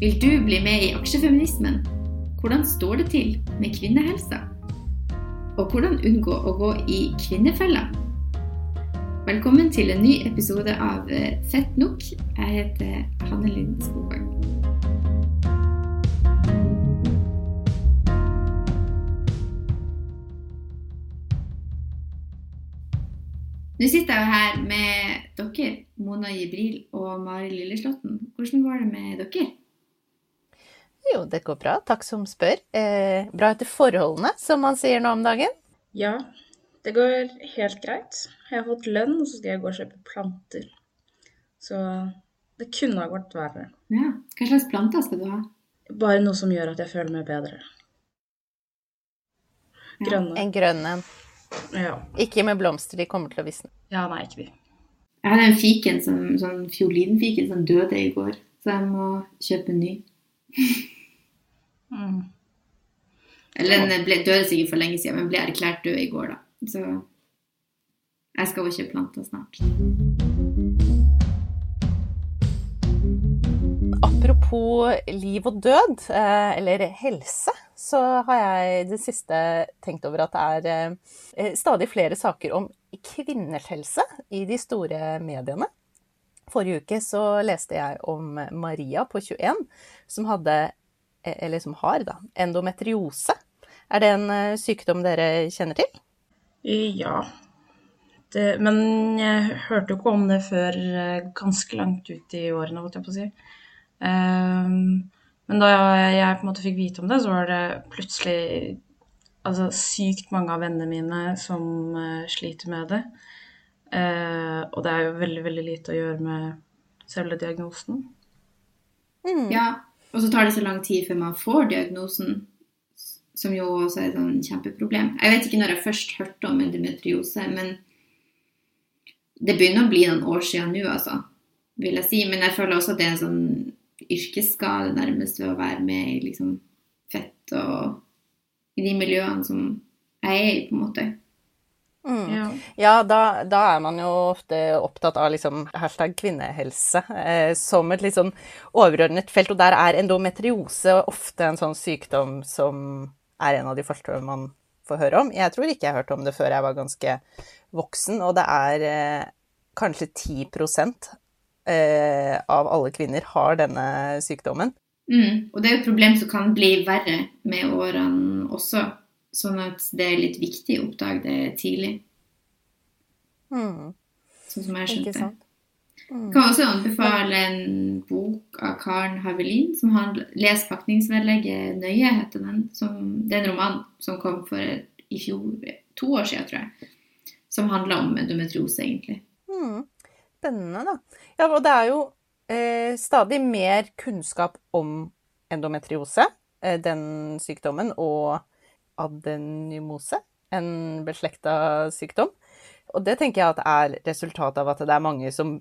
Vil du bli med i aksjefeminismen? Hvordan står det til med kvinnehelsa? Og hvordan unngå å gå i kvinnefella? Velkommen til en ny episode av eh, Fett nok. Jeg heter Hanne Linn Skogberg. Nå sitter jeg her med dere, Mona Jibril og Mari Lilleslåtten. Hvordan går det med dere? Jo, det går bra. Takk som spør. Eh, bra etter forholdene, som man sier nå om dagen. Ja, det går helt greit. Jeg har fått lønn, og så skal jeg gå og kjøpe planter. Så det kunne ha gått verre. Ja, Hva slags planter skal du ha? Bare noe som gjør at jeg føler meg bedre. Grønne. En grønn en. Ja. Ikke med blomster, de kommer til å visne. ja, nei, ikke vi. Jeg hadde en fiken, som, sånn fiolinfiken som døde i går, så jeg må kjøpe en ny. Mm. Eller den ble, døde sikkert for lenge siden, men ble erklært død i går, da. Så jeg skal jo kjøpe planter snart. Apropos liv og død, eh, eller helse, så har jeg det siste tenkt over at det er eh, stadig flere saker om kvinners helse i de store mediene. Forrige uke så leste jeg om Maria på 21 som hadde, eh, eller som har, da, endometriose. Er det en eh, sykdom dere kjenner til? Ja. Det, men jeg hørte jo ikke om det før eh, ganske langt ut i årene, holdt jeg på å si. Um, men da jeg, på en måte fikk vite om det, så var det plutselig altså, sykt mange av vennene mine som sliter med det. Eh, og det er jo veldig, veldig lite å gjøre med selve diagnosen. Mm. Ja, og så tar det så lang tid før man får diagnosen, som jo også er et sånn kjempeproblem. Jeg vet ikke når jeg først hørte om endometriose, men det begynner å bli noen år siden nå, altså, vil jeg si. Men jeg føler også at det er en sånn yrkesskade nærmest ved å være med i liksom fett og i de miljøene som jeg er i, på en måte. Mm. Ja. Ja, da, da er man jo ofte opptatt av liksom hashtag kvinnehelse eh, som et litt sånn overordnet felt, og der er endometriose ofte en sånn sykdom som er en av de første man får høre om. Jeg tror ikke jeg hørte om det før jeg var ganske voksen, og det er eh, kanskje 10 eh, av alle kvinner har denne sykdommen. Mm. Og det er et problem som kan bli verre med årene også, sånn at det er litt viktig å oppdage det tidlig, Mm, sånn som jeg skjønte. Mm. Jeg kan også anbefale en bok av Karen Havelin som handler Les pakningsvedlegget nøye, heter den. Som, det er en roman som kom for i fjor, to år siden, tror jeg. Som handler om endometriose, egentlig. Mm, spennende, da. Ja, og det er jo eh, stadig mer kunnskap om endometriose, eh, den sykdommen, og adenymose, en beslekta sykdom. Og det tenker jeg at er resultatet av at det er mange som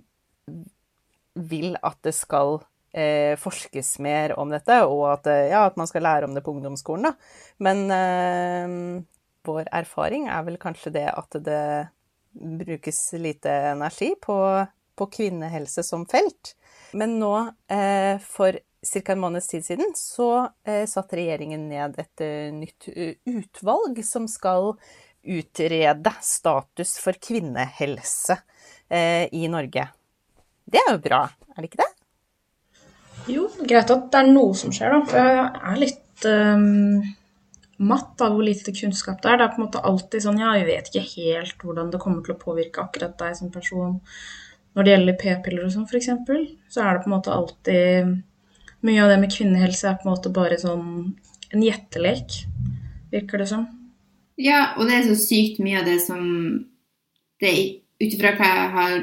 vil at det skal eh, forskes mer om dette, og at, eh, ja, at man skal lære om det på ungdomsskolen. Da. Men eh, vår erfaring er vel kanskje det at det brukes lite energi på, på kvinnehelse som felt. Men nå, eh, for ca. en måneds tid siden, så eh, satte regjeringen ned et uh, nytt uh, utvalg som skal utrede status for kvinnehelse eh, i Norge. Det er jo bra, er det ikke det? Jo, greit at det er noe som skjer, da. For jeg er litt um, matt av hvor lite kunnskap det er. Det er på en måte alltid sånn Ja, jeg vet ikke helt hvordan det kommer til å påvirke akkurat deg som person. Når det gjelder p-piller og sånn, f.eks., så er det på en måte alltid Mye av det med kvinnehelse er på en måte bare sånn en gjettelek, virker det som. Ja, og det er så sykt mye av det som det Ut ifra hva jeg har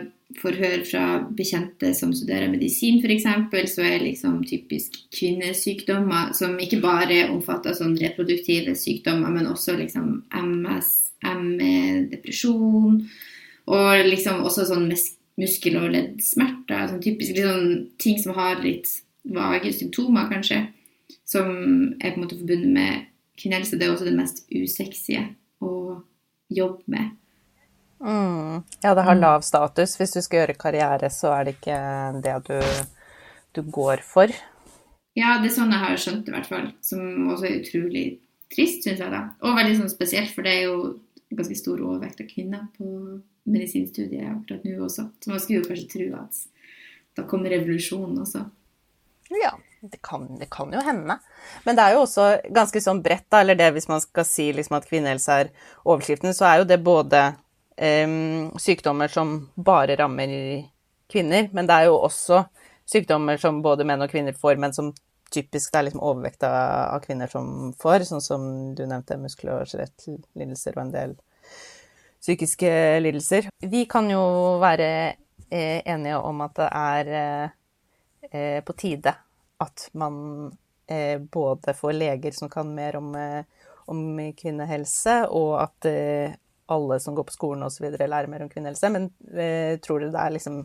får høre fra bekjente som studerer medisin f.eks., så er liksom typisk kvinnesykdommer som ikke bare omfatter sånn reproduktive sykdommer, men også liksom MS, ME, depresjon, og liksom også sånn mus- muskel- og leddsmerter. Sånn typisk liksom, ting som har litt vage symptomer, kanskje, som er på en måte forbundet med kvinnehelse. Det er også det mest usexy å jobbe med. Mm. Ja, det har lav status. Hvis du skal gjøre karriere, så er det ikke det du, du går for. Ja, det er sånn jeg har skjønt det, i hvert fall. Som også er utrolig trist, syns jeg. da. Og veldig sånn spesielt, for det er jo ganske stor overvekt av kvinner på medisinstudiet akkurat nå også. Så man skulle jo kanskje tro at da kommer revolusjonen også. Ja, det kan, det kan, jo hende. Men det er jo også ganske sånn bredt, da, eller det hvis man skal si liksom at kvinnehelse er overskriften, så er jo det både um, sykdommer som bare rammer kvinner, men det er jo også sykdommer som både menn og kvinner får, men som typisk det er liksom overvekt av kvinner som får, sånn som du nevnte, muskel- og skjelettlidelser og en del psykiske lidelser. Vi kan jo være eh, enige om at det er eh, på tide at man eh, både får leger som kan mer om, om kvinnehelse, og at alle som går på skolen osv. lærer mer om kvinnehelse. Men tror dere det er liksom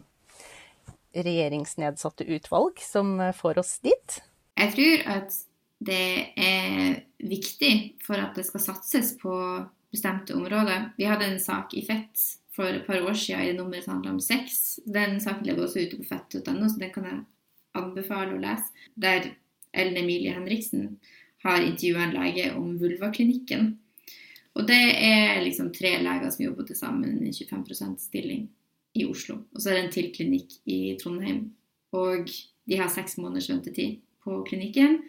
regjeringsnedsatte utvalg som får oss dit? Jeg tror at det er viktig for at det skal satses på bestemte områder. Vi hadde en sak i Fett for et par år siden i nummeret som handla om sex. Den saken ligger også ute på fett.no, så den kan jeg anbefale å lese. Der Ellen Emilie Henriksen har intervjua en lege om vulvaklinikken. Og det er liksom tre leger som jobber til sammen i 25% stilling i Oslo. Og så er det en til klinikk i Trondheim. Og de har seks måneders ventetid på klinikken.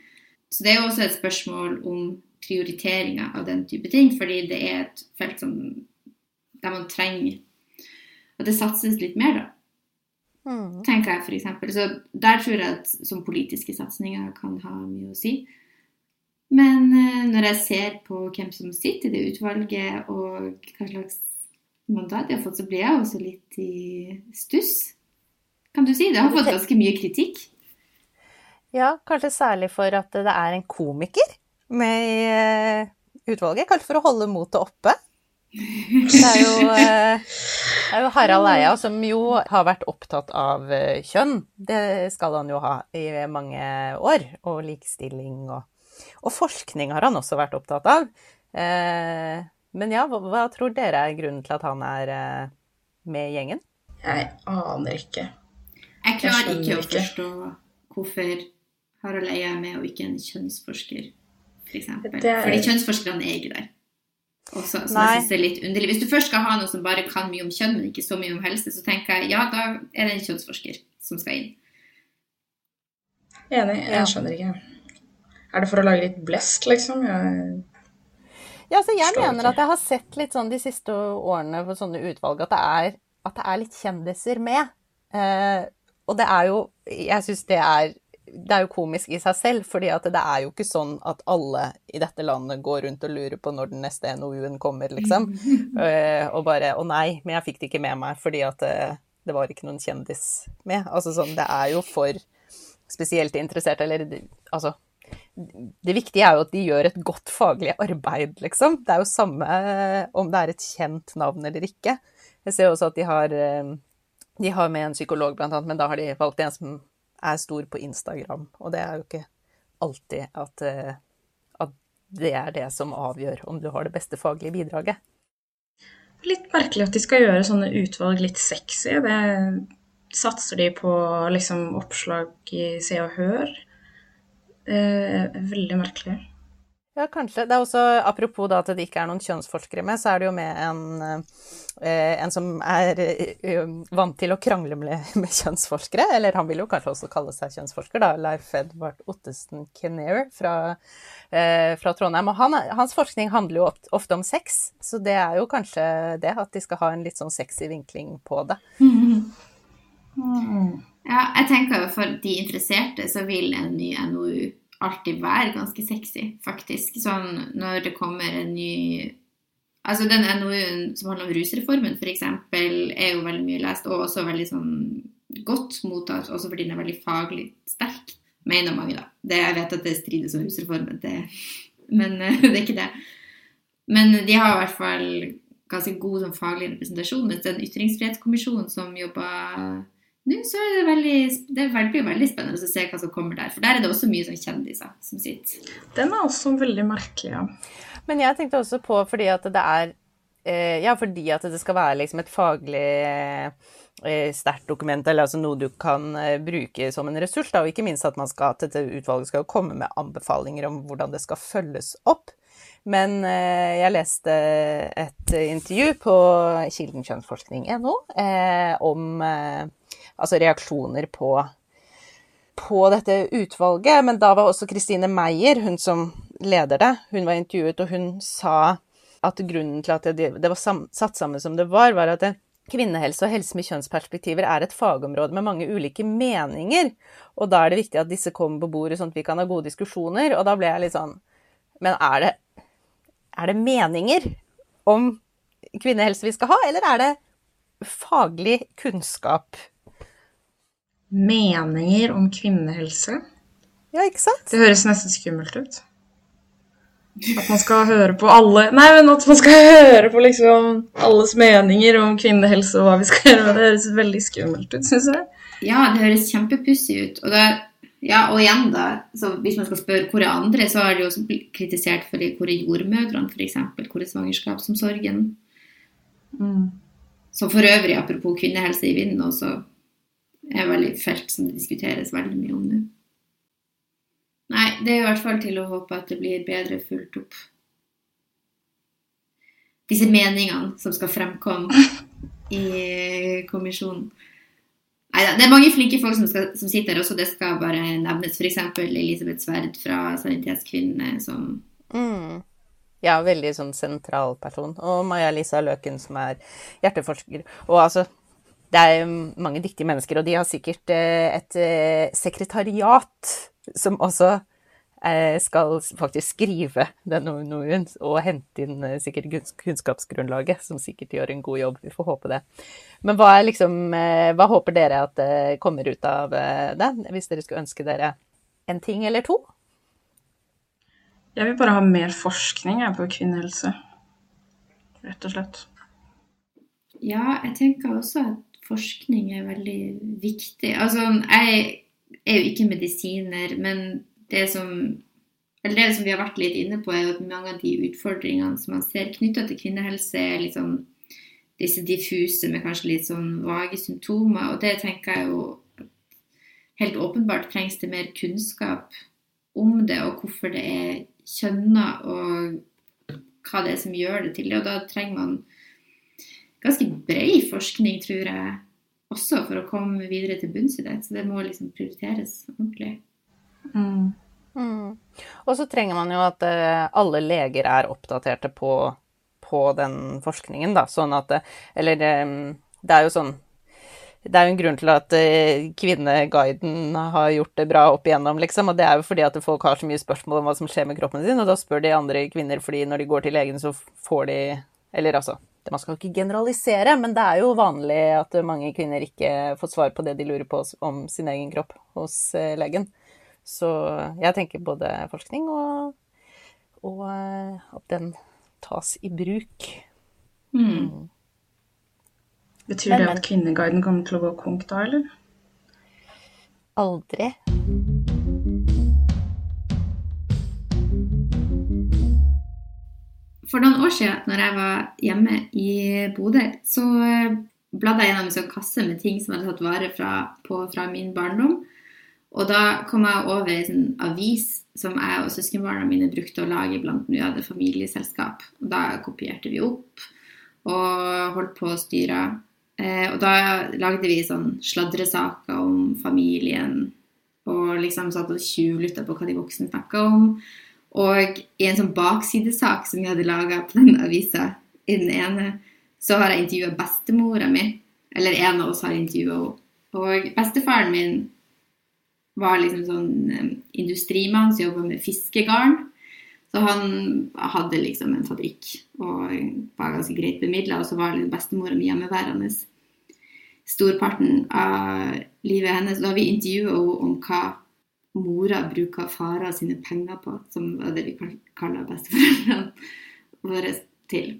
Så det er også et spørsmål om prioriteringer av den type ting, fordi det er et felt som, der man trenger at det satses litt mer, da. Mm. Tenker jeg f.eks. Så der tror jeg at som politiske satsinger kan ha mye å si. Men uh, når jeg ser på hvem som sitter i det utvalget, og hva slags mandat de har fått, så blir jeg også litt i stuss. Kan du si det? har fått ganske mye kritikk. Ja, kanskje særlig for at det er en komiker med i eh, utvalget. Kanskje for å holde motet oppe. Det er, jo, eh, det er jo Harald Eia som jo har vært opptatt av eh, kjønn. Det skal han jo ha i mange år. Og likestilling og, og forskning har han også vært opptatt av. Men ja, hva, tror dere er grunnen til at han er med i gjengen? Jeg aner ikke. Jeg klarer ikke å forstå hvorfor Harald Eia er med, og ikke en kjønnsforsker, f.eks. For er... Fordi kjønnsforskerne er ikke der. Også, så jeg synes er litt underlig. Hvis du først skal ha noe som bare kan mye om kjønn, men ikke så mye om helse, så tenker jeg ja, da er det en kjønnsforsker som skal inn. Enig. Jeg skjønner ikke. Er det for å lage litt blest, liksom? Jeg... Ja, så jeg mener at jeg har sett litt sånn de siste årene på sånne utvalg at det er, at det er litt kjendiser med. Eh, og det er jo Jeg syns det er det er jo komisk i seg selv, fordi det er jo ikke sånn at alle i dette landet går rundt og lurer på når den neste NOU-en kommer, liksom. uh, og bare 'Å nei, men jeg fikk det ikke med meg fordi at det, eh, det var ikke noen kjendis med'. Altså sånn, det er jo for spesielt interesserte, eller altså det viktige er jo at de gjør et godt faglig arbeid, liksom. Det er jo samme eh, om det er et kjent navn eller ikke. Jeg ser også at de har, de har med en psykolog, blant annet, men da har de valgt en som er stor på Instagram. Og det er jo ikke alltid at, eh, at det er det som avgjør om du har det beste faglige bidraget. Litt merkelig at de skal gjøre sånne utvalg litt sexy. Det satser de på liksom oppslag i Se og Hør. Eh, veldig merkelig. Ja, kanskje. Det er også, Apropos da at det ikke er noen kjønnsforskere med, så er det jo med en, eh, en som er eh, vant til å krangle med, kjønnsforskere. Eller han vil jo kanskje også kalle seg kjønnsforsker, da. Leif Edvard Ottesen Kenner fra, eh, fra, Trondheim. Og han, hans forskning handler jo ofte om sex, så det er jo kanskje det at de skal ha en litt sånn sexy vinkling på det. Ja, jeg tenker jo for de interesserte så vil en ny NOU alltid være ganske sexy, faktisk. Sånn når det kommer en ny Altså den NOU-en som handler om rusreformen, f.eks., er jo veldig mye lest, og også veldig sånn godt mottatt, også fordi den er veldig faglig sterk, mener mange, da. Det, jeg vet at det strides om rusreformen, det, men det er ikke det. Men de har i hvert fall ganske god sånn, faglig representasjon, mens den ytringsfrihetskommisjonen som jobber nå så er det veldig, det blir veldig spennende å se hva som kommer der. For der er det også mye sånn kjendiser som sitter. Den er også veldig merkelig, ja. Men jeg tenkte også på fordi at det er eh, Ja, fordi at det skal være liksom et faglig eh, sterkt dokument, eller altså noe du kan eh, bruke som en ressurs. Da, og ikke minst at, man skal, at dette utvalget skal komme med anbefalinger om hvordan det skal følges opp. Men eh, jeg leste et intervju på kildenkjønnsforskning.no eh, om eh, altså reaksjoner på, på dette utvalget. Men da var også Kristine Meyer, hun som leder det, hun var intervjuet, og hun sa at grunnen til at det, var satt sammen som det var, var at kvinnehelse og helse med kjønnsperspektiver er et fagområde med mange ulike meninger. Og da er det viktig at disse kommer på bordet, sånn at vi kan ha gode diskusjoner. Og da ble jeg litt sånn Men er det er det meninger om kvinnehelse vi skal ha, eller er det faglig kunnskap? Meninger om kvinnehelse? Ja, ikke sant? Det høres nesten skummelt ut. At man skal høre på alle Nei, men at man skal høre på liksom alles meninger om kvinnehelse og hva vi skal gjøre. Det høres veldig skummelt ut, syns jeg. Ja, det høres kjempepussig ut. Og det ja, og igjen da, så hvis man skal spørre hvor er andre, så er det jo også kritisert for hvor er jordmødrene, f.eks. Hvor er svangerskapsomsorgen? Mm. Så for øvrig, apropos kvinnehelse i vinden, også er veldig felt som det diskuteres veldig mye om nå. Nei, det er i hvert fall til å håpe at det blir bedre fulgt opp. Disse meningene som skal fremkomme i kommisjonen. Neida, det er mange flinke folk som, skal, som sitter her også, det skal bare nevnes. F.eks. Elisabeth Sverd fra Sanitetskvinnene som mm. Ja, veldig sånn sentral person. Og Maja-Lisa Løken som er hjerteforsker. Og altså, det er mange dyktige mennesker, og de har sikkert eh, et eh, sekretariat som også Eh, skal faktisk skrive den NOU-en og hente inn sikkert kunnskapsgrunnlaget, som sikkert gjør en god jobb. Vi får håpe det. Men hva, liksom, hva håper dere at kommer ut av den, hvis dere skulle ønske dere en ting eller to? Jeg vil bare ha mer forskning på kvinnehelse, rett og slett. Ja, jeg tenker også at forskning er veldig viktig. Altså, jeg er jo ikke medisiner, men det som det som vi har vært litt inne på, er at mange av de utfordringene som man ser knytta til kvinnehelse, er liksom disse diffuse med kanskje litt sånn vage symptomer. Og det tenker jeg jo helt åpenbart trengs det mer kunnskap om det, og hvorfor det er kjønna, og hva det er som gjør det til det. Og da trenger man ganske bred forskning, tror jeg, også for å komme videre til bunns i det. Så det må liksom prioriteres ordentlig. Mm. Mm. Og så trenger man jo at uh, alle leger er oppdaterte på, på, den forskningen, da. Sånn at eh, Eller um, det er jo sånn det er jo en grunn til at Kvinneguiden har gjort det bra opp igjennom, liksom. Og det er jo fordi at folk har så mye spørsmål om hva som skjer med kroppen sin, og da spør de andre kvinner fordi når de går til legen, så får de Eller altså, man skal ikke generalisere, men det er jo vanlig at mange kvinner ikke får svar på det de lurer på om sin egen kropp hos uh, legen. Så jeg tenker både forskning og, og eh, at den tas i bruk. Mm. mm. Betyr det at Kvinneguiden kommer til å gå konk da, eller? Aldri. For noen år siden, når jeg var hjemme i Bodø, så eh, bladde jeg gjennom en sånn kasse med ting som jeg hadde tatt vare fra, på fra min barndom. Og da kom jeg over en sånn avis som jeg og søskenbarna mine brukte å lage blant vi hadde familieselskap. Og da kopierte vi opp og holdt på å styre. Eh, og da lagde vi sånn sladresaker om familien og liksom satt og tjuvlytta på hva de voksne snakka om. Og i en sånn baksidesak som vi hadde laga på den avisa, i den ene, så har jeg intervjua bestemora mi. Eller en av oss har intervjua henne. Og bestefaren min var liksom sånn industrimann som jobba med fiskegarn. Så han hadde liksom en fabrikk og var ganske greit bemidla. Og så var liksom bestemora mi hjemmeværende storparten av livet hennes. Da har vi intervjua henne om hva mora bruker fara sine penger på, som var det vi kaller besteforeldrene våre til.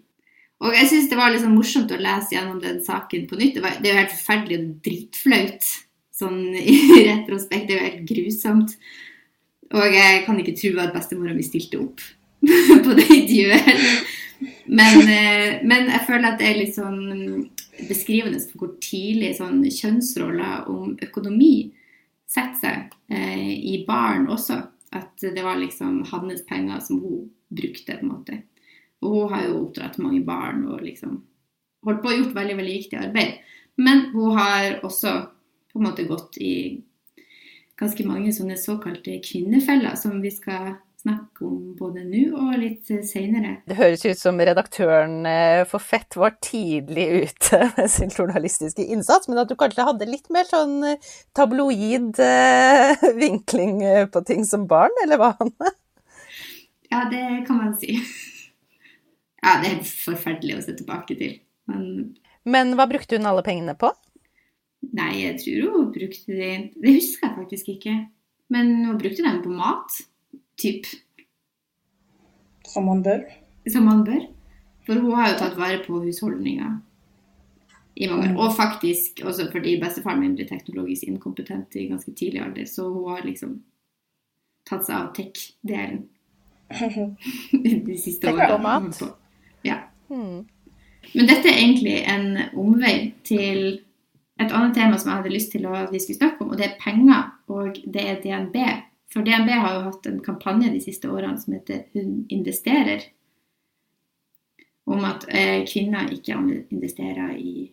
Og jeg syns det var liksom morsomt å lese gjennom den saken på nytt. Det, var, det er jo helt forferdelig og dritflaut sånn i retrospekt. Det er jo helt grusomt. Og jeg kan ikke tro at bestemora mi stilte opp på det intervjuet. Men, eh, men, jeg føler at det er litt sånn beskrivende for hvor tidlig sånn kjønnsroller om økonomi setter seg eh, i barn også. At det var liksom hans penger som hun brukte, på en måte. Og hun har jo oppdratt mange barn og liksom holdt på og gjort veldig, veldig viktig arbeid. Men hun har også på en måte gått i ganske mange sånne såkalte kvinnefeller som vi skal snakke om både nå og litt seinere. Det høres ut som redaktøren eh, for Fett var tidlig ute med sin journalistiske innsats, men at du kanskje hadde litt mer sånn eh, tabloid eh, vinkling på ting som barn, eller hva, Hanne? Ja, det kan man si. Ja, det er forferdelig å se tilbake til, men Men hva brukte hun alle pengene på? Nei, jeg tror hun brukte de Det husker jeg faktisk ikke. Men hun brukte dem på mat typ. Som man bør. Som man bør. For hun har jo tatt vare på husholdninga i mange år. Og faktisk også fordi bestefaren min ble teknologisk inkompetent i ganske tidlig alder, så hun har liksom tatt seg av tech-delen de siste årene. Ja. Hmm. Men dette er egentlig en omvei til et annet tema som jeg hadde lyst til at vi skulle snakke om, og det er penger, og det er DNB. For DNB har jo hatt en kampanje de siste årene som heter Hun investerer. Om at eh, kvinner ikke investerer i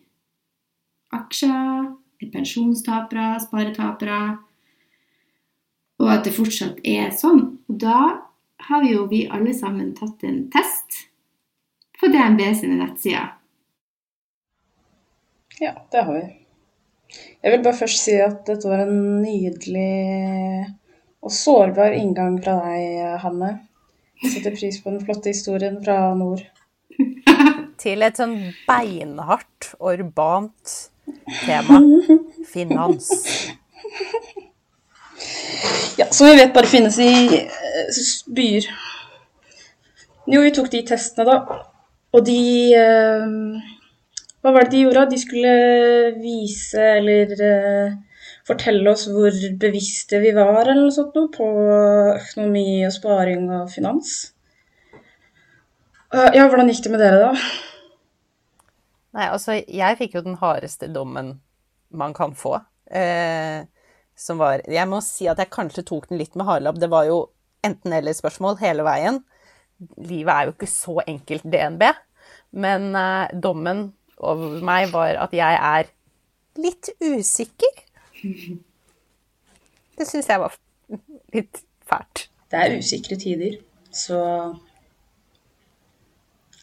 aksjer, pensjonstapere, sparetapere. Og at det fortsatt er sånn. Og da har jo vi alle sammen tatt en test på DNB sine nettsider. Ja, det har vi. Jeg vil bare først si at dette var en nydelig og sårbar inngang fra deg, Hanne. Jeg setter pris på den flotte historien fra nord. Til et sånn beinhardt, urbant tema. Finans. Ja, som vi vet bare finnes i uh, byer. Jo, vi tok de testene, da. Og de uh, Hva var det de gjorde? De skulle vise eller uh, fortelle oss hvor bevisste vi var eller noe sånt på økonomi og sparing og finans. Ja, hvordan gikk det med dere, da? Nei, altså, jeg fikk jo den hardeste dommen man kan få. Eh, som var Jeg må si at jeg kanskje tok den litt med harelabb. Det var jo enten-eller-spørsmål hele veien. Livet er jo ikke så enkelt, DNB. Men eh, dommen over meg var at jeg er litt usikker det syns jeg var litt fælt. Det er usikre tider, så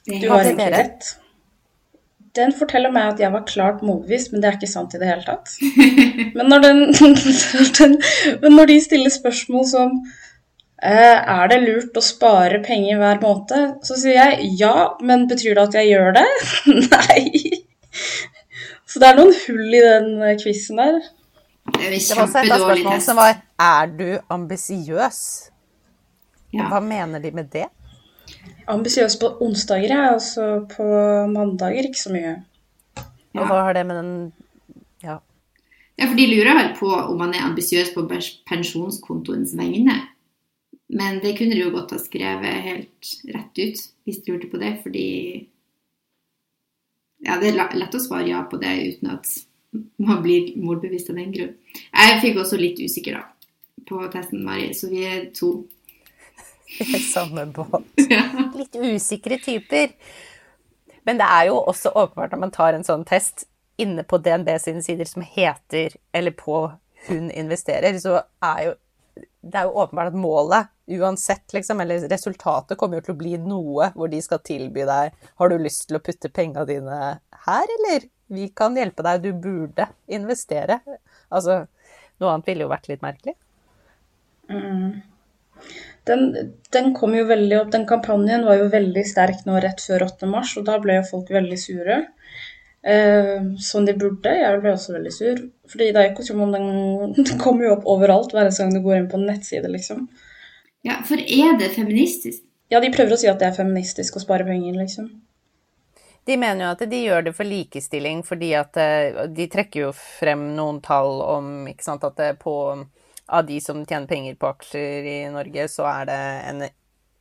Du har egentlig rett. Den forteller meg at jeg var klart motbevist, men det er ikke sant i det hele tatt. Men når, den, men når de stiller spørsmål som eh, er det lurt å spare penger hver måned? Så sier jeg ja, men betyr det at jeg gjør det? Nei. Så det er noen hull i den quizen der. Det, det var også et av spørsmålene som var Er du ambisiøs? Ja. Hva mener de med det? Ambisiøs på onsdager, ja. Altså på mandager ikke så mye. Og hva har det med den Ja. Ja, for de lurer vel på om man er ambisiøs på pensjonskontoens vegne. Men det kunne de jo godt ha skrevet helt rett ut hvis de lurte på det, fordi Ja, det er lett å svare ja på det uten at man blir målbevisst av den grunn. Jeg fikk også litt usikker da, på testen, Mari, så vi er to. Samme båt. Litt usikre typer. Men det er jo også åpenbart når man tar en sånn test inne på DNB sine sider som heter, eller på Hun investerer, så er jo det er jo åpenbart at målet, uansett, liksom, eller resultatet, kommer jo til å bli noe hvor de skal tilby deg Har du lyst til å putte penga dine her, eller? Vi kan hjelpe deg, du burde investere. Altså, noe annet ville jo vært litt merkelig. Mm. Den, den, kom jo veldig opp, den kampanjen var jo veldig sterk nå rett før 8. mars, og da ble jo folk veldig sure. Eh, som de burde. Jeg ble også veldig sur. Fordi det er ikke som om den, den kommer jo opp overalt hver gang du går inn på en nettside, liksom. Ja, for er det feministisk? Ja, de prøver å si at det er feministisk å spare penger, liksom. De mener jo at de gjør det for likestilling, fordi at eh, de trekker jo frem noen tall om ikke sant, at på, av de som tjener penger på aksjer i Norge, så er det en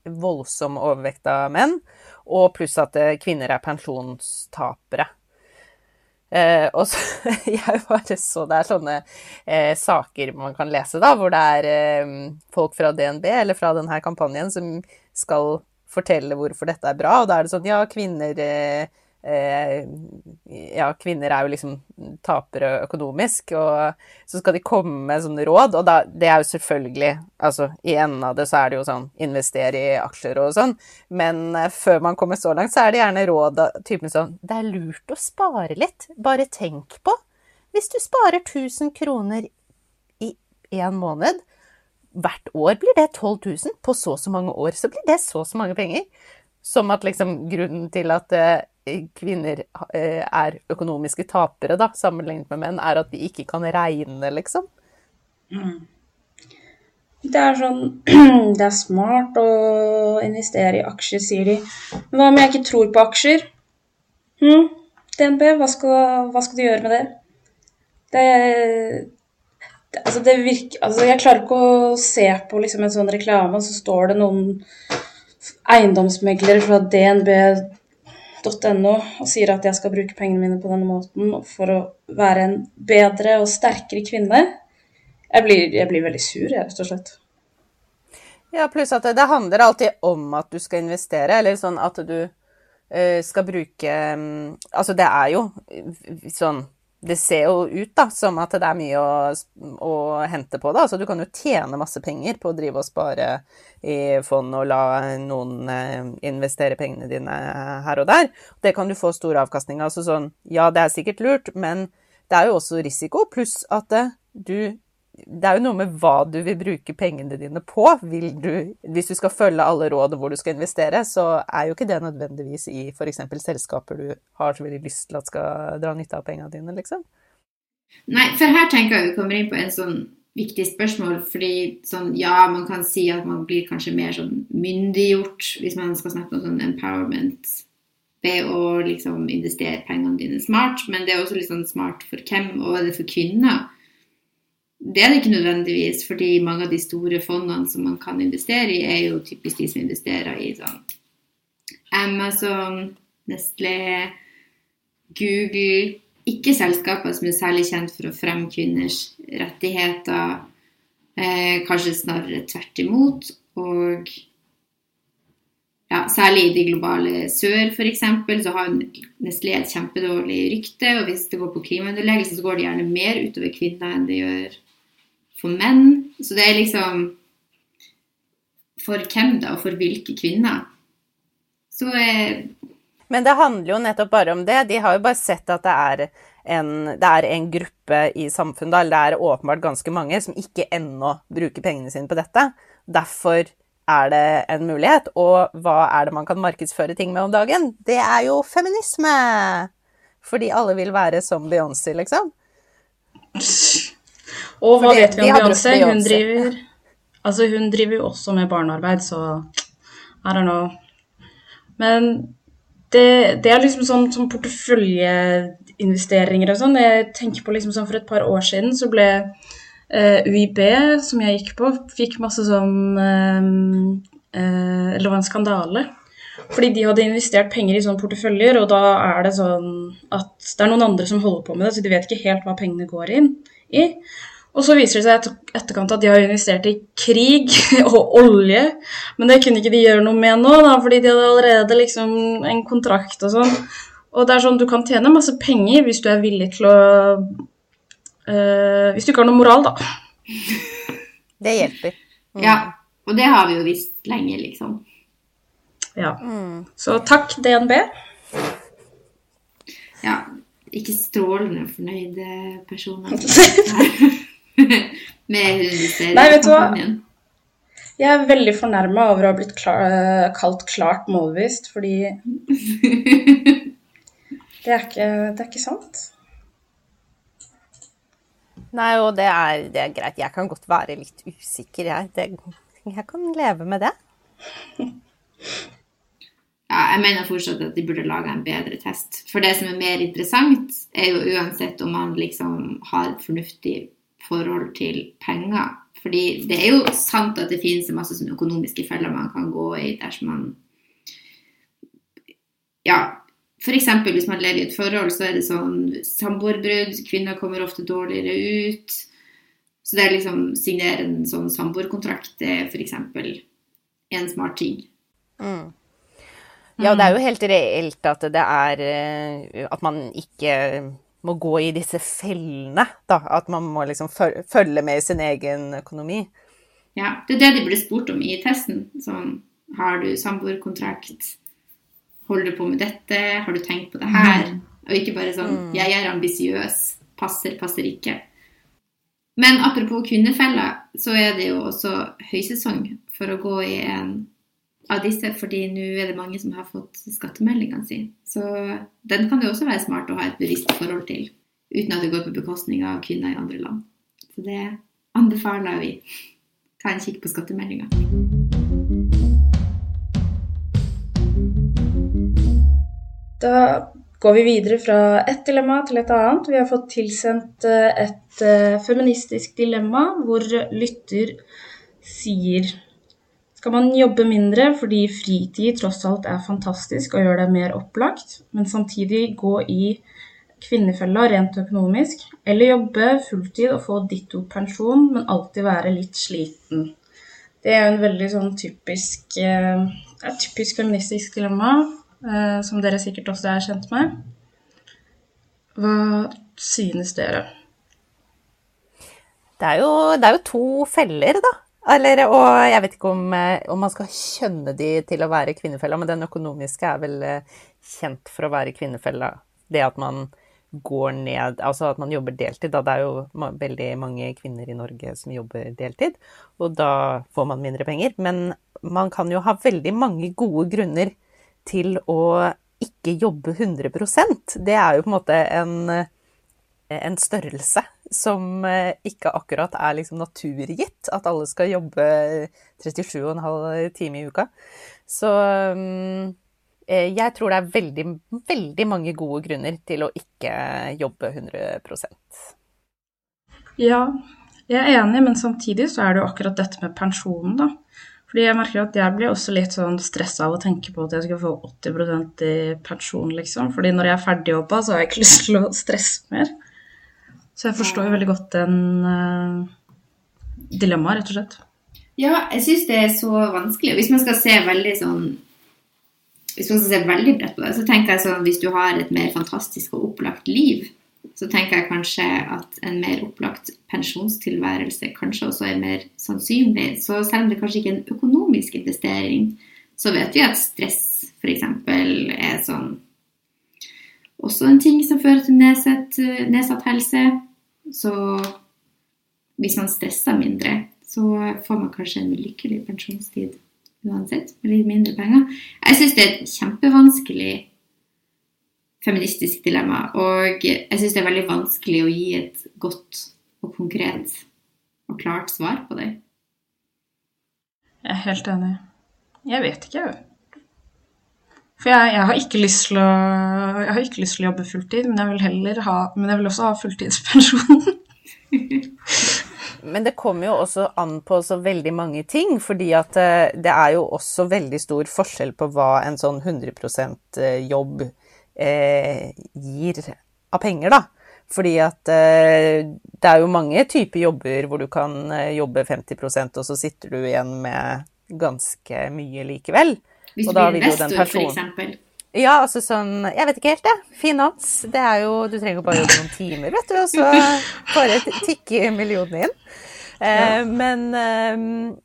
voldsom overvekt av menn. Og pluss at eh, kvinner er pensjonstapere. Eh, og så jeg bare så det er sånne eh, saker man kan lese, da, hvor det er eh, folk fra DNB eller fra denne kampanjen som skal fortelle hvorfor dette er bra, og da er det sånn ja, kvinner eh, Eh, ja, kvinner er jo liksom tapere økonomisk, og så skal de komme med sånne råd, og da, det er jo selvfølgelig Altså, i enden av det så er det jo sånn investere i aksjer og sånn, men eh, før man kommer så langt, så er det gjerne råd av typen sånn Det er lurt å spare litt, bare tenk på Hvis du sparer 1000 kroner i én måned, hvert år blir det 12 000. På så og så mange år så blir det så og så mange penger. Som at liksom grunnen til at eh, kvinner eh, er økonomiske tapere, da, sammenlignet med menn, er at de ikke kan regne, liksom. Mm. Det er sånn Det er smart å investere i aksjer, sier de. Hva om jeg ikke tror på aksjer? Hm? DNB, hva skal, hva skal, du gjøre med det? Det, Altså, det virker Altså, jeg klarer ikke å se på liksom en sånn reklame, og så står det noen eiendomsmeglere fra dnb.no og sier at jeg skal bruke pengene mine på denne måten for å være en bedre og sterkere kvinne. Jeg blir, jeg blir veldig sur, jeg, rett og slett. Ja, pluss at det, det, handler alltid om at du skal investere, eller sånn at du uh, skal bruke um, Altså, det er jo sånn det ser jo ut da, som at det er mye å, å, hente på det. Altså, du kan jo tjene masse penger på å drive og spare i fond og la noen eh, investere pengene dine her og der. Det kan du få stor avkastning av. Altså, sånn, ja, det er sikkert lurt, men det er jo også risiko. Pluss at eh, du det er jo noe med hva du vil bruke pengene dine på. Du, hvis du skal følge alle råd hvor du skal investere, så er jo ikke det nødvendigvis i f.eks. selskaper du har så veldig lyst til at skal dra nytte av pengene dine, liksom. Nei, for her tenker jeg vi kommer inn på en sånn viktig spørsmål, fordi sånn ja, man kan si at man blir kanskje mer sånn myndiggjort hvis man skal snakke om sånn empowerment ved å liksom investere pengene dine smart, men det er også litt sånn smart for hvem, og er det for kvinner? Det er det ikke nødvendigvis, fordi mange av de store fondene som man kan investere i, er jo typisk de som investerer i sånn Amazon, Nestlé, Google Ikke selskaper som er særlig kjent for å fremme kvinners rettigheter. Eh, kanskje snarere tvert imot. Og ja, særlig i det globale sør, f.eks., så har Nestlé et kjempedårlig rykte. Og hvis det går på klimaunderleggelse, så går det gjerne mer utover kvinner enn det gjør for menn. Så det er liksom For hvem da, og for hvilke kvinner? Så er Men det handler jo nettopp bare om det. De har jo bare sett at det er en, det er en gruppe i samfunnet, eller det er åpenbart ganske mange, som ikke ennå bruker pengene sine på dette. Derfor er det en mulighet. Og hva er det man kan markedsføre ting med om dagen? Det er jo feminisme! Fordi alle vil være som Beyoncé, liksom. Og hva vet vi om Beyoncé? Hun driver Altså, hun driver jo også med barnearbeid, så I don't know. Men det, det er liksom sånn som porteføljeinvesteringer og sånn. Jeg tenker på liksom sånn for et par år siden så ble eh, UiB, som jeg gikk på, fikk masse sånn eh, eh, Eller var en skandale. Fordi de hadde investert penger i sånne porteføljer, og da er det sånn at det er noen andre som holder på med det, så de vet ikke helt hva pengene går inn i. Og så viser det seg etter etterkant at de har investert i krig og olje, men det kunne ikke de gjøre noe med nå, da, fordi de hadde allerede liksom en kontrakt og sånn. Og det er sånn, du kan tjene masse penger hvis du er villig til å øh, Hvis du ikke har noe moral, da. Det hjelper. Mm. Ja, og det har vi jo visst lenge, liksom. Ja. Mm. Så takk, DNB. Ja. Ikke strålende fornøyde personer. med Nei, vet du hva? Jeg er veldig fornærma over å ha blitt klar, kalt klart målbevisst, fordi det er, ikke, det er ikke sant. Nei, og det er, det er, greit. Jeg kan godt være litt usikker, jeg. Det, jeg kan leve med det. Ja, jeg mener fortsatt at de burde lage en bedre test. For det som er mer interessant, er jo uansett om man liksom har et fornuftig forhold til penger. Fordi det er jo sant at det finnes masse sånne økonomiske feller man kan gå i dersom man ja, F.eks. hvis man lever i et forhold, så er det sånn samboerbrudd. Kvinner kommer ofte dårligere ut. Så det er liksom signere en sånn samboerkontrakt det er f.eks. en smart ting. Mm. Ja, det er jo helt reelt at det er eh, At man ikke må gå i disse fellene, da. At man må liksom følge med i sin egen økonomi. Ja, det er det de ble spurt om i testen. Sånn, har du samboerkontrakt? Holder du på med dette? Har du tenkt på det her? Mm. Og ikke bare sånn mm. Jeg er ambisiøs. Passer, passer ikke. Men apropos kvinnefella, så er det jo også høysesong for å gå i en av disse, fordi nå er det mange som har fått skattemeldingene sine. Så den kan det også være smart å ha et bevisst forhold til, uten at det går på bekostning av kvinner i andre land. Så det anbefaler vi. Ta en kikk på skattemeldinga. Da går vi videre fra ett dilemma til et annet. Vi har fått tilsendt eh, et eh, feministisk dilemma hvor lytter sier skal man jobbe mindre fordi fritid tross alt er fantastisk og gjør deg mer opplagt, men samtidig gå i kvinnefella rent økonomisk, eller jobbe fulltid og få ditto pensjon, men alltid være litt sliten? Det er jo en veldig sånn typisk, eh, typisk feministisk dilemma. Eh, som dere sikkert også er kjent med. Hva synes dere? Det er jo, det er jo to feller, da. Eller, og jeg vet ikke om, eh, om, man skal kjønne de til å være kvinnefella, men den økonomiske er vel eh, kjent for å være kvinnefella. Det at man går ned Altså at man jobber deltid. Da. Det er jo veldig mange kvinner i Norge som jobber deltid, og da får man mindre penger. Men man kan jo ha veldig mange gode grunner til å ikke jobbe 100% Det er jo på en måte en, en størrelse som eh, ikke akkurat er liksom naturgitt. At alle skal jobbe 37,5 timer i uka. Så eh, jeg tror det er veldig, veldig mange gode grunner til å ikke jobbe 100% Ja, jeg er enig, men samtidig så er det jo akkurat dette med pensjonen, da. Fordi jeg merker at jeg blir også litt sånn stressa av å tenke på at jeg skal få 80 i pensjon, liksom. Fordi når jeg er ferdigjobba, så har jeg ikke lyst til å stresse mer. Så jeg forstår jo veldig godt den uh, dilemmaet, rett og slett. Ja, jeg syns det er så vanskelig. Hvis man skal se veldig sånn Hvis man skal se veldig bredt på det, så tenker jeg sånn hvis du har et mer fantastisk og opplagt liv, så tenker jeg kanskje at en mer opplagt pensjonstilværelse kanskje også er mer sannsynlig. Så selv om det kanskje ikke er en økonomisk investering, så vet vi at stress f.eks. er sånn også en ting som fører til nedsatt, nedsatt helse. Så hvis man stresser mindre, så får man kanskje en lykkelig pensjonstid uansett, med litt mindre penger. Jeg syns det er et kjempevanskelig feministisk dilemma. Og jeg syns det er veldig vanskelig å gi et godt og konkret og klart svar på det. Jeg er helt enig. Jeg vet ikke, jeg. For jeg, jeg, har ikke lyst til å Jeg har ikke lyst til å jobbe fulltid, men jeg vil heller ha Men jeg vil også ha fulltidspensjon. men det kommer jo også an på så veldig mange ting, fordi at eh, det er jo også veldig stor forskjell på hva en sånn 100 eh, jobb eh, gir av penger, da. Fordi at eh, det er jo mange typer jobber hvor du kan eh, jobbe 50% og så sitter du igjen med ganske mye likevel. Hvis du blir investor, f.eks.? Ja, altså sånn Jeg vet ikke helt, jeg. Ja. Finans. Det er jo Du trenger bare jobbe noen timer, vet du, og så bare tikke millionene inn. Eh, men, eh,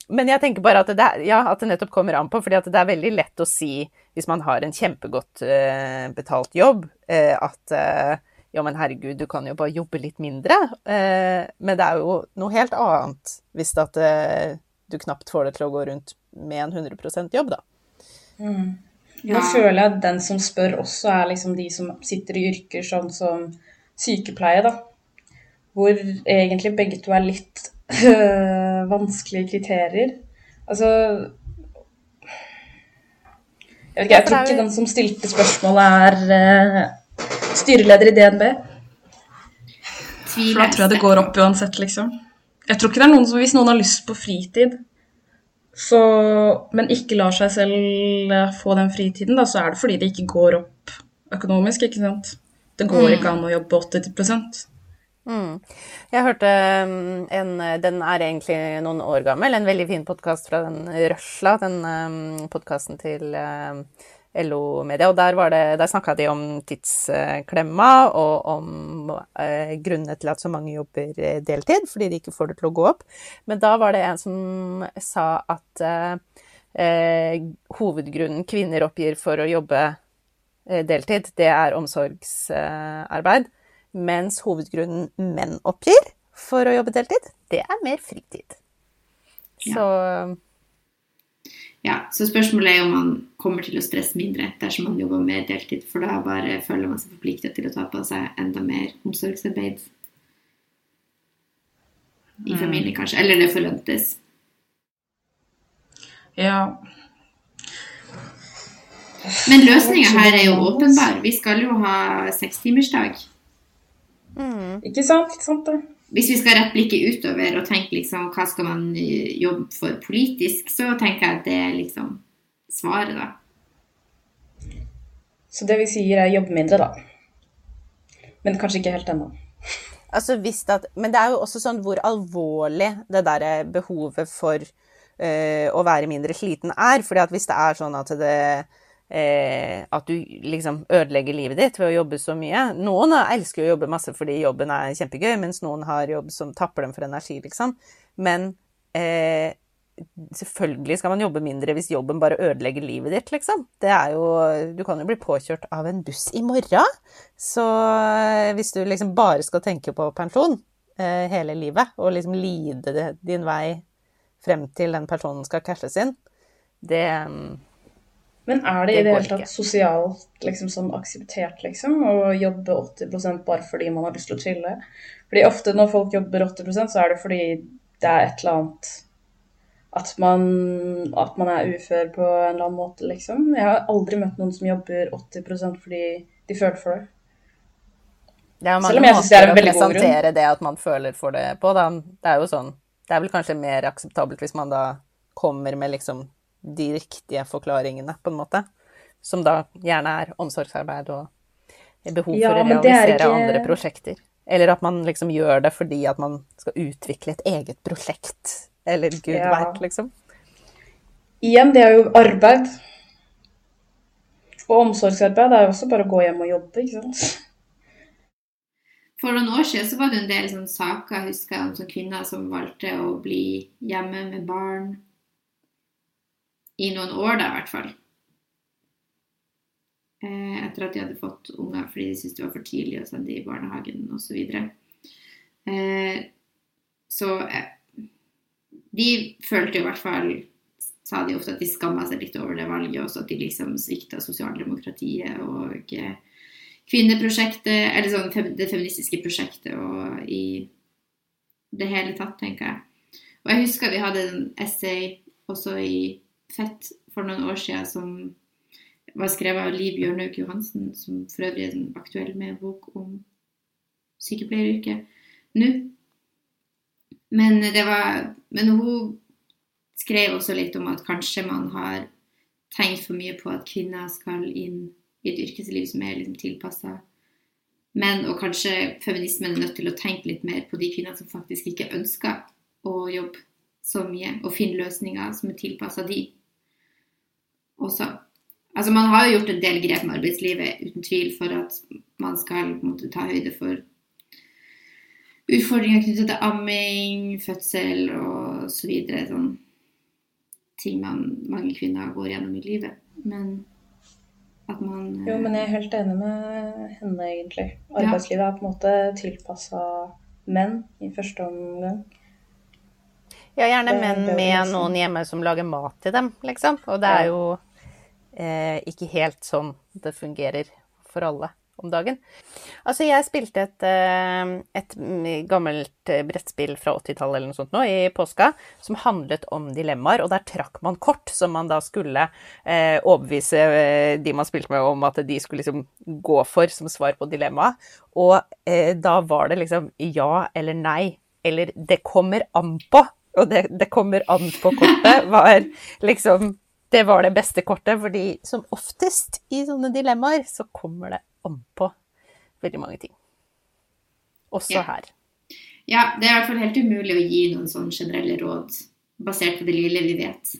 men, jeg tenker bare at det, ja, at det nettopp kommer an på, fordi det er veldig lett å si hvis man har en kjempegodt eh, betalt jobb, eh, at eh, ja, men herregud, du kan jo bare jobbe litt mindre. Eh, men det er jo noe helt annet hvis at du knapt får det til å gå rundt med en 100% jobb, da. Mm. Nå ja. føler jeg at den som spør også er liksom de som sitter i yrker sånn som sykepleie, da. Hvor egentlig begge to er litt øh, vanskelige kriterier. Altså Jeg, vet ikke, jeg tror ikke den som stilte spørsmålet, er øh, styreleder i DNB. For da tror jeg det går opp uansett, liksom. Jeg tror ikke det er noen som Hvis noen har lyst på fritid, så, men ikke lar seg selv få den fritiden, da, så er det fordi det ikke går opp økonomisk, ikke sant. Det går Mm. ikke an å jobbe 80 Mm. Jeg hørte um, en Den er egentlig noen år gammel. En veldig fin podkast fra den Røsla, den um, podkasten til um, LO Media. Og der, var det- der snakka de om tidsklemma og om eh, grunnene til at så mange jobber eh, deltid, fordi de ikke får det til å gå opp. Men da var det en som sa at eh, eh, hovedgrunnen kvinner oppgir for å jobbe eh, deltid, det er omsorgsarbeid. Mens hovedgrunnen menn oppgir for å jobbe deltid, det er mer fritid. Ja. Så Ja, så spørsmålet er om man kommer til å stresse mindre dersom man jobber mer deltid, for da bare føler man seg forpliktet til å ta på seg enda mer omsorgsarbeid i familien, kanskje. Eller det forventes. Ja. Men løsninga her er jo åpenbar. Vi skal jo ha sekstimersdag. mm, Ikke sant? Ikke sant det? Hvis vi skal rette blikket utover og tenke liksom hva skal man eh, jobbe for politisk, så tenker jeg at det er liksom svaret, da. Så det vi sier er jobb mindre, da. Men kanskje ikke helt ennå. altså at, men det er jo også sånn hvor alvorlig det der behovet for eh, å være mindre sliten er. fordi at hvis det er sånn at det eh, at du liksom ødelegger livet ditt ved å jobbe så mye. Noen elsker å jobbe masse fordi jobben er kjempegøy, mens noen har jobb som tapper dem for energi, liksom. Men eh, selvfølgelig skal man jobbe mindre hvis jobben bare ødelegger livet ditt, liksom. Det er jo Du kan jo bli påkjørt av en buss i morgen. Så eh, hvis du liksom bare skal tenke på pensjon eh, hele livet, og liksom lide din vei frem til den personen skal cashes inn, det mm, Men er det i Det det hele tatt ikke. sosialt liksom sånn akseptert, liksom, å jobbe 80 bare fordi man har lyst til å chille? Fordi ofte når folk jobber 80% så er det fordi det er et eller annet at man, at man er ufør på en eller annen måte, liksom. Jeg har aldri møtt noen som jobber 80 fordi de føler for det. Det er mange det er måter å presentere det at man føler for det på. Da. Det er jo sånn Det er vel kanskje mer akseptabelt hvis man da kommer med liksom de riktige forklaringene, på en måte. Som da gjerne er omsorgsarbeid og behov Ja, for å men det er realisere ikke- andre prosjekter. Eller at man liksom gjør det fordi at man skal utvikle et eget prosjekt. Eller gud Ja. veit, liksom. Igjen, det er jo arbeid. Og omsorgsarbeid er jo også bare å gå hjem og jobbe, ikke sant. For noen år siden så var det en del sånne saker husker jeg, om sånne kvinner som valgte å bli hjemme med barn. I noen år, da, i hvert fall. Eh, etter at de hadde fått unger fordi de syntes det var for tidlig å sende i barnehagen osv. Eh, så eh, de følte jo i hvert fall sa de ofte at de skamma seg litt over det valget, også at de liksom svikta sosialdemokratiet og eh, kvinneprosjektet, eller sånn det feministiske prosjektet og i det hele tatt, tenker jeg. Og jeg husker vi hadde en essay også i Fett for noen år siden som var skrevet av Liv Bjørnhaug Johansen, som for øvrig er sånn aktuell med bok om sykepleieryrket nå. Men var Men hun skrev også litt om at kanskje man har tenkt for mye på at kvinner skal inn i et yrkesliv som er liksom tilpassa menn, og kanskje feminismen er nødt til å tenke litt mer på de kvinnene som faktisk ikke ønsker å jobbe så mye, og finne løsninger som er tilpassa de også. Altså Man har jo gjort en del grep med arbeidslivet, uten tvil, for at man skal på en måte, ta høyde for utfordringer knyttet til amming, fødsel og så videre. Sånn ting man, mange kvinner går gjennom i livet. Men at man Jo, men jeg er helt enig med henne, egentlig. Arbeidslivet er på en måte tilpassa menn i første omgang. Ja, gjerne menn med noen hjemme som lager mat til dem, liksom. Og det er jo eh, ikke helt sånn det fungerer for alle om dagen. Altså, jeg spilte et, eh, et mm, gammelt eh, brettspill fra 80-tallet eller noe sånt nå, i påska, som handlet om dilemmaer, og der trakk man kort som man da skulle eh, overbevise eh, de man spilte med om at de skulle liksom gå for som svar på dilemmaet. Og eh, da var det liksom ja eller nei, eller det kommer an på. Og det, det kommer an på kortet var liksom det var det beste kortet, fordi som oftest i sånne dilemmaer så kommer det an på veldig mange ting. Også Ja. her. Ja, det er i hvert fall helt umulig å gi noen sånn generelle råd basert på det lille vi vet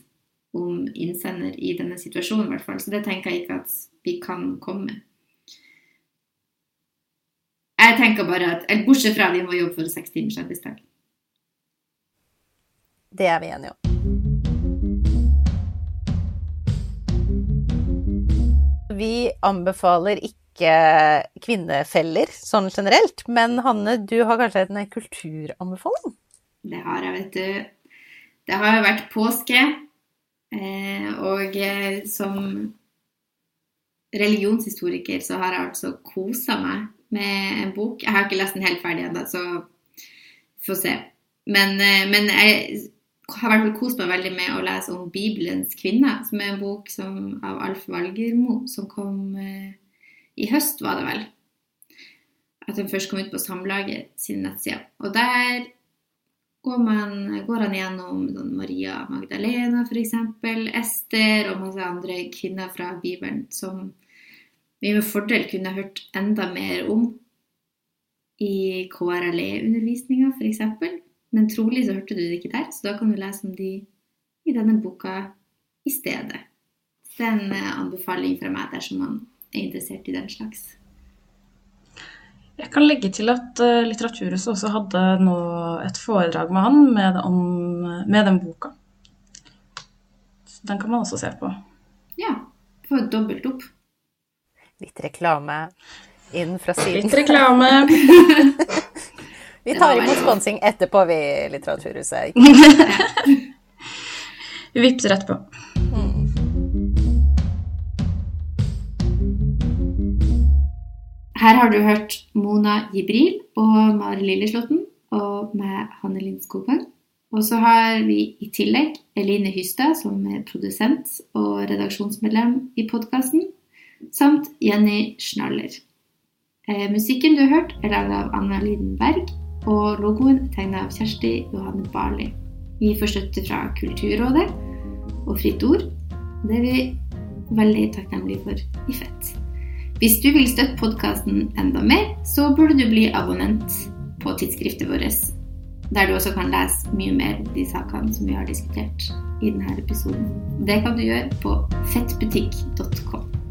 om innsender i denne situasjonen, i hvert fall. Så det tenker jeg ikke at vi kan komme med. Jeg tenker bare at, eller Bortsett fra at vi må jobbe for seks timers arbeidsdag. Det er vi enige om. Vi anbefaler ikke kvinnefeller sånn generelt, men Hanne, du har kanskje en kulturanbefaling? Det har jeg, vet du. Det har jo vært påske, eh, og eh, som religionshistoriker så har jeg altså kosa meg med en bok. Jeg har ikke lest den helt ferdig ennå, så få se. Men, eh, men jeg har fall kost meg veldig med å lese om Bibelens kvinne, som er en bok som, av Alf Valgermo, som kom eh, i høst, var det vel. At den først kom ut på Samlaget sin nettside. Og der går, man, går han gjennom sånn Maria Magdalena f.eks., Ester og masse andre kvinner fra Bibelen som vi med fordel kunne hørt enda mer om i KRLE-undervisninga f.eks. Men trolig så hørte du det ikke der, så da kan du lese om de i denne boka i stedet. Det er en eh, anbefaling fra meg dersom man er interessert i den slags. Jeg kan legge til at uh, Litteraturhuset også hadde nå et foredrag med han med, om, med den boka. Så den kan man også se på. Ja, få dobbelt opp. Litt reklame inn fra siden. Litt reklame. Vi tar imot sponsing etterpå, vi Litteraturhuset. Vi vippser etterpå. Her har du hørt Mona Jibril og Mari Lilleslåtten og med Hanne Linn Skogvang. Og så har vi i tillegg Eline Hystad, som er produsent og redaksjonsmedlem i podkasten, samt Jenny Schnaller. Eh, musikken du har hørt, er laget av Anna Liden Berg, og logoen er tegna av Kjersti Johanne Barli. Vi får støtte fra Kulturrådet og Fritt Ord. Det er vi veldig takknemlige for i Fett. Hvis du vil støtte podkasten enda mer, så burde du bli abonnent på tidsskriftet vårt. Der du også kan lese mye mer om de sakene som vi har diskutert i denne episoden. Det kan du gjøre på fettbutikk.com.